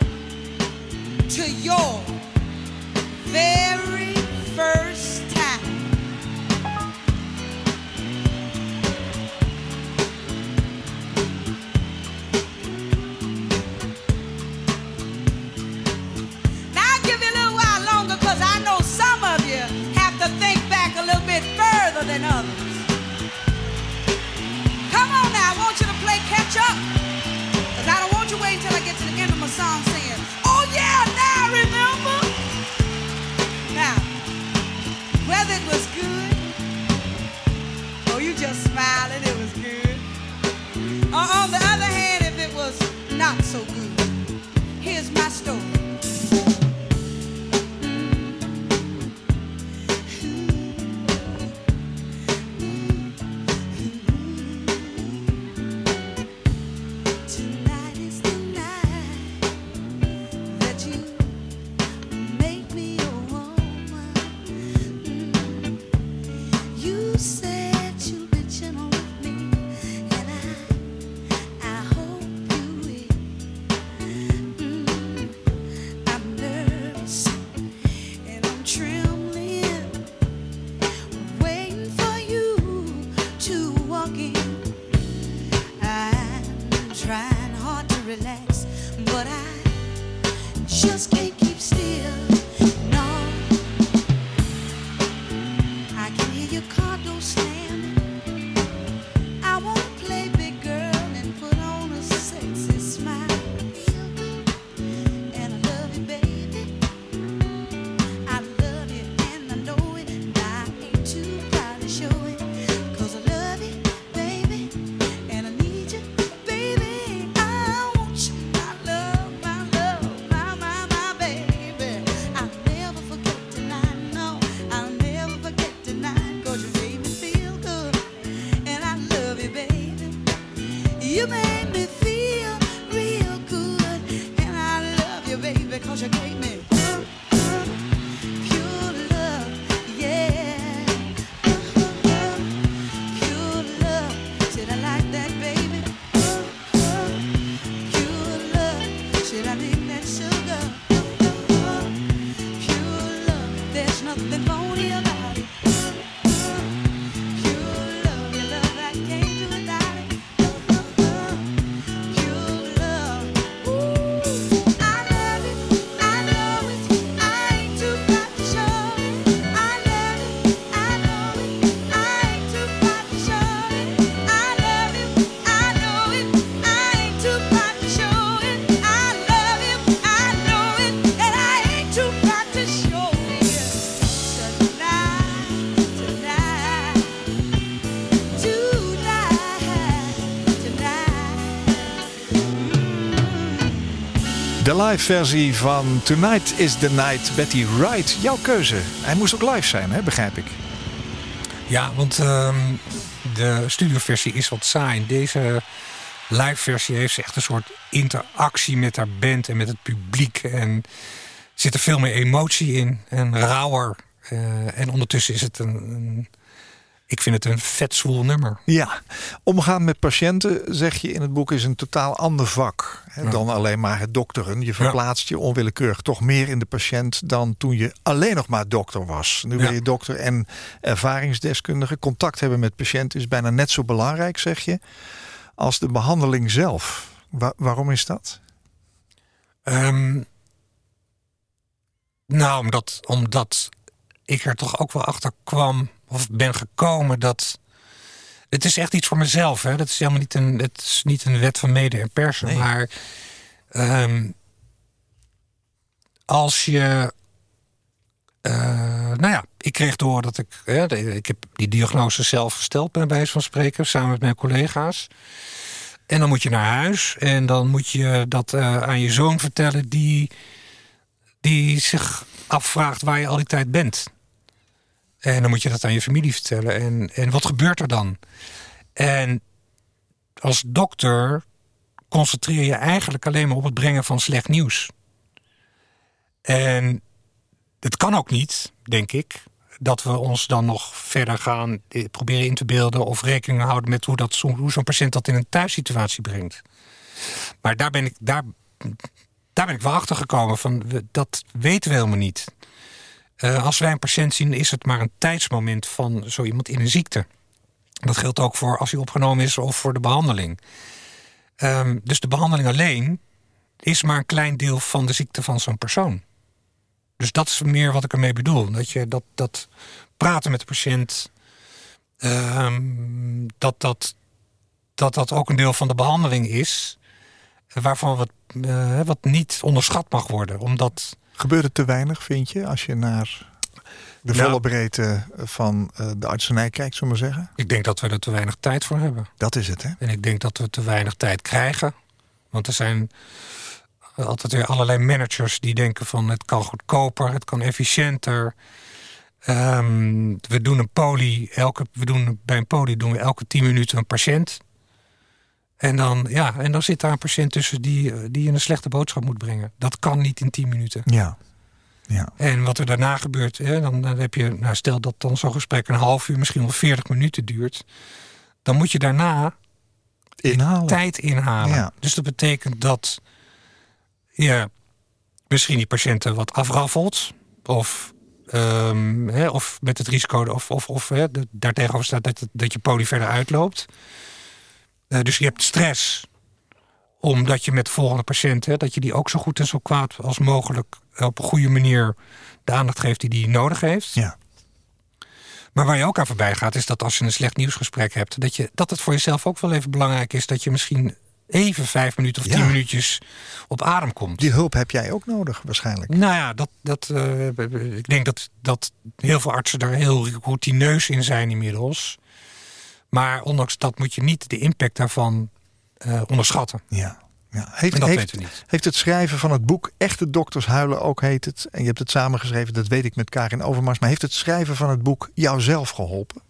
to your very first Watch! Live versie van Tonight is the Night, Betty Wright. Jouw keuze. Hij moest ook live zijn, hè? begrijp ik. Ja, want uh, de studioversie is wat saai. Deze live versie heeft echt een soort interactie met haar band en met het publiek. En zit er veel meer emotie in en rauwer. Uh, en ondertussen is het een ik vind het een vet zwoel nummer. Ja, omgaan met patiënten, zeg je in het boek, is een totaal ander vak hè, dan alleen maar het dokteren. Je verplaatst je onwillekeurig toch meer in de patiënt dan toen je alleen nog maar dokter was. Nu ben je dokter en ervaringsdeskundige. Contact hebben met patiënten is bijna net zo belangrijk, zeg je, als de behandeling zelf. waarom is dat? Um, nou, omdat, omdat ik er toch ook wel achter kwam of ben gekomen dat. Het is echt iets voor mezelf. Hè? Dat is helemaal niet een, het is niet een wet van mede en persen. Maar um, als je. Uh, nou ja, ik kreeg door dat ik. ik heb die diagnose zelf gesteld, bij wijze van spreken, samen met mijn collega's. En dan moet je naar huis en dan moet je dat uh, aan je zoon vertellen, die, die zich afvraagt waar je al die tijd bent. En dan moet je dat aan je familie vertellen. En, en wat gebeurt er dan? En als dokter concentreer je eigenlijk alleen maar op het brengen van slecht nieuws. En het kan ook niet, denk ik, dat we ons dan nog verder gaan eh, proberen in te beelden of rekening houden met hoe, dat, zo'n patiënt dat in een thuissituatie brengt. Maar daar ben ik, daar, daar ben ik wel achter gekomen van dat weten we helemaal niet. Uh, als wij een patiënt zien, is het maar een tijdsmoment van zo iemand in een ziekte. Dat geldt ook voor als hij opgenomen is of voor de behandeling. Um, dus de behandeling alleen is maar een klein deel van de ziekte van zo'n persoon. Dus dat is meer wat ik ermee bedoel. Dat je dat, dat praten met de patiënt, um, dat, dat, dat dat ook een deel van de behandeling is. Waarvan wat, uh, wat niet onderschat mag worden. Omdat Gebeurt het te weinig, vind je, als je naar de volle nou. breedte van uh, de artsenij kijkt, zullen we zeggen? Ik denk dat we er te weinig tijd voor hebben. Dat is het, hè? En ik denk dat we te weinig tijd krijgen. Want er zijn altijd weer allerlei managers die denken van het kan goedkoper, het kan efficiënter. Um, we doen een poli, elke, we doen, bij een poli doen we elke 10 minuten een patiënt. En dan, ja, en dan zit daar een patiënt tussen die, die een slechte boodschap moet brengen. Dat kan niet in 10 minuten. Ja. Ja. En wat er daarna gebeurt, hè, dan, dan heb je, nou, stel dat dan zo'n gesprek een half uur, misschien wel 40 minuten duurt. Dan moet je daarna Inhalen. tijd inhalen. Ja. Dus dat betekent dat je misschien die patiënten wat afraffelt. Of, ehm, hè, of met het risico, of, of, of hè, de- daartegenover staat dat, dat je poli verder uitloopt. Eh, dus je hebt stress omdat je met de volgende patiënt, hè, dat je die ook zo goed en zo kwaad als mogelijk op een goede manier de aandacht geeft die die nodig heeft. Ja. Maar waar je ook aan voorbij gaat, is dat als je een slecht nieuwsgesprek hebt, dat, je, dat het voor jezelf ook wel even belangrijk is dat je misschien even vijf minuten of Ja. tien minuutjes op adem komt. Die hulp heb jij ook nodig, waarschijnlijk. Nou ja, dat, dat, eh, ik denk dat, dat heel veel artsen daar heel routineus in zijn inmiddels. Maar ondanks dat moet je niet de impact daarvan eh, onderschatten. Ja. ja. Heeft, En dat heeft, niet. heeft het schrijven van het boek Echte Dokters Huilen ook heet het. En je hebt het samengeschreven, dat weet ik met Karin Overmars. Maar heeft het schrijven van het boek jou zelf geholpen?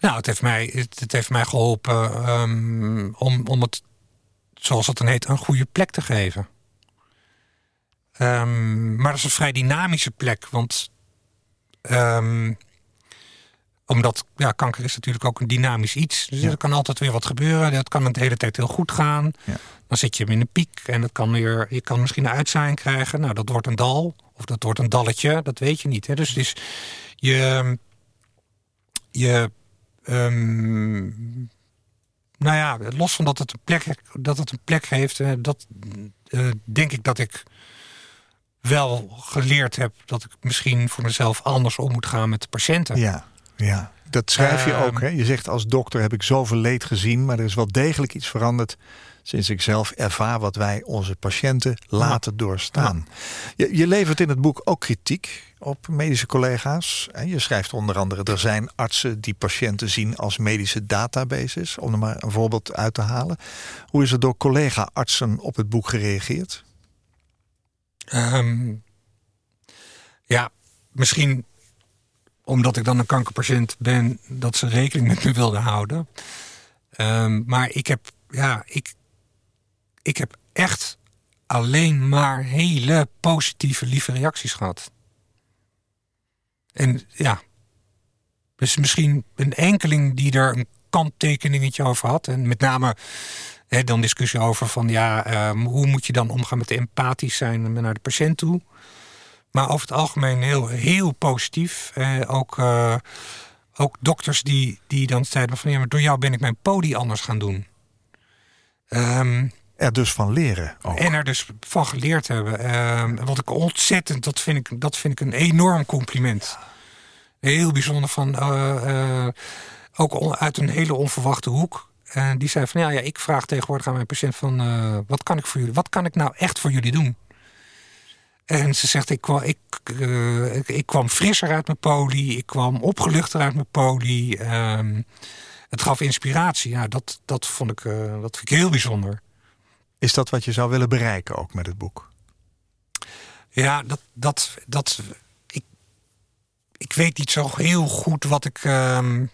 Nou, het heeft mij, het, het heeft mij geholpen ehm, om, om het, zoals dat dan heet, een goede plek te geven. Ehm, maar dat is een vrij dynamische plek, want ehm, omdat ja, kanker is natuurlijk ook een dynamisch iets. Dus Ja. er kan altijd weer wat gebeuren. Dat kan de hele tijd heel goed gaan. Ja. Dan zit je in een piek en dat kan weer, je kan misschien een uitzaaiing krijgen. Nou, dat wordt een dal of dat wordt een dalletje. Dat weet je niet. Hè? Dus het is, je, je Ehm, nou ja, los van dat het een plek, dat het een plek heeft, dat eh, denk ik dat ik wel geleerd heb dat ik misschien voor mezelf anders om moet gaan met de patiënten. Ja, ja. Dat schrijf je Ehm. ook. Hè? Je zegt als dokter heb ik zoveel leed gezien, maar er is wel degelijk iets veranderd sinds ik zelf ervaar wat wij onze patiënten laten doorstaan. Je, je levert in het boek ook kritiek op medische collega's. En je schrijft onder andere er zijn artsen die patiënten zien als medische databases, om er maar een voorbeeld uit te halen. Hoe is er door collega-artsen op het boek gereageerd? Ehm, ja, misschien omdat ik dan een kankerpatiënt ben, dat ze rekening met me wilden houden. Ehm, maar ik heb, ja, ik, ik heb echt alleen maar hele positieve, lieve reacties gehad. En ja, dus misschien een enkeling die er een kanttekeningetje over had. En met name hè, dan discussie over van ja, ehm, hoe moet je dan omgaan met empathisch zijn naar de patiënt toe. Maar over het algemeen heel, heel positief. Eh, ook, ook dokters die, die dan zeiden van ja, maar door jou ben ik mijn podi anders gaan doen. Ehm, Er dus van leren. Ook. en er dus van geleerd hebben. Ehm, wat ik ontzettend, dat vind ik, dat vind ik een enorm compliment. Heel bijzonder van, eh, eh, ook uit een hele onverwachte hoek. En die zei van, ja, ja, ik vraag tegenwoordig aan mijn patiënt van, eh, wat kan ik voor jullie, wat kan ik nou echt voor jullie doen? En ze zegt, ik kwam, ik, eh, ik, ik kwam frisser uit mijn poli, ik kwam opgeluchter uit mijn poli. Ehm, het gaf inspiratie. Ja, dat, dat vond ik, eh, dat vind ik heel bijzonder. Is dat wat je zou willen bereiken ook met het boek? Ja, dat, dat, dat ik, ik weet niet zo heel goed wat ik, ehm,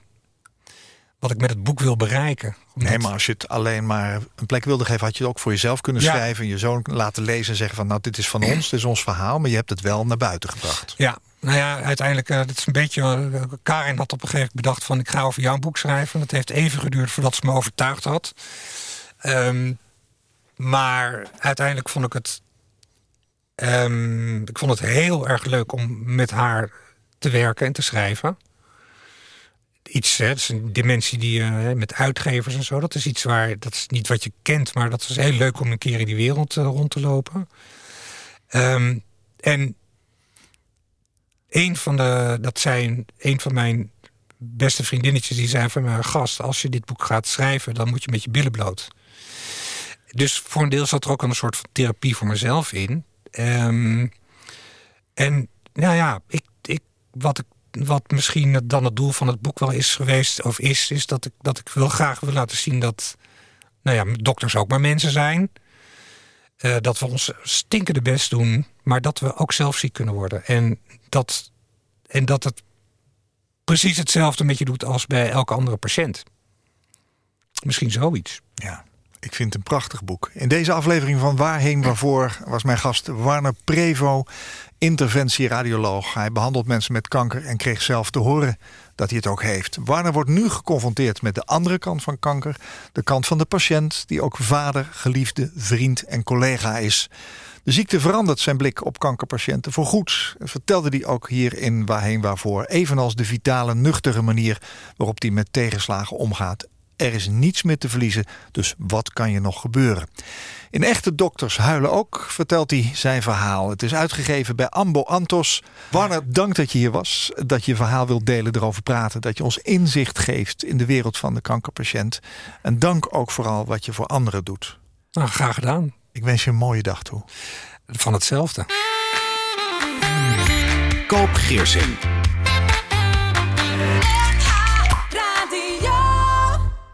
wat ik met het boek wil bereiken. Omdat- Nee, maar als je het alleen maar een plek wilde geven, had je het ook voor jezelf kunnen Ja. schrijven en je zoon laten lezen en zeggen van nou dit is van ons, dit is ons verhaal, maar je hebt het wel naar buiten gebracht. Ja, nou ja, uiteindelijk, dat is een beetje. eh, Karin had op een gegeven moment bedacht van ik ga over jouw boek schrijven. Dat heeft even geduurd voordat ze me overtuigd had. Ehm, maar uiteindelijk vond ik het. ehm, ik vond het heel erg leuk om met haar te werken en te schrijven. Iets, hè, dat is een dimensie die je met uitgevers en zo. Dat is iets waar. Dat is niet wat je kent, maar dat is heel leuk om een keer in die wereld eh, rond te lopen. Ehm, en een van de, dat zijn een van mijn beste vriendinnetjes, die zei van mijn gast, als je dit boek gaat schrijven, dan moet je met je billen bloot. Dus voor een deel zat er ook een soort van therapie voor mezelf in. Ehm, en nou ja, ik, ik, wat, ik, wat misschien dan het doel van het boek wel is geweest, of is, is dat ik, dat ik wil graag wil laten zien dat nou ja, dokters ook maar mensen zijn. Eh, dat we ons stinkende best doen, maar dat we ook zelf ziek kunnen worden. En dat, en dat het precies hetzelfde met je doet als bij elke andere patiënt. Misschien zoiets. Ja. Ik vind het een prachtig boek. In deze aflevering van Waarheen Waarvoor was mijn gast Warner Prevo, interventieradioloog. Hij behandelt mensen met kanker en kreeg zelf te horen dat hij het ook heeft. Warner wordt nu geconfronteerd met de andere kant van kanker. De kant van de patiënt, die ook vader, geliefde, vriend en collega is. De ziekte verandert zijn blik op kankerpatiënten voorgoed. Dat vertelde hij ook hier in Waarheen Waarvoor. Evenals de vitale, nuchtere manier waarop hij met tegenslagen omgaat. Er is niets meer te verliezen, dus wat kan je nog gebeuren? In Echte Dokters Huilen ook vertelt hij zijn verhaal. Het is uitgegeven bij Ambo Antos. Warner, dank dat je hier was. Dat je je verhaal wilt delen, erover praten. Dat je ons inzicht geeft in de wereld van de kankerpatiënt. En dank ook vooral wat je voor anderen doet. Nou, graag gedaan. Ik wens je een mooie dag toe. Van hetzelfde. Koop Geersing.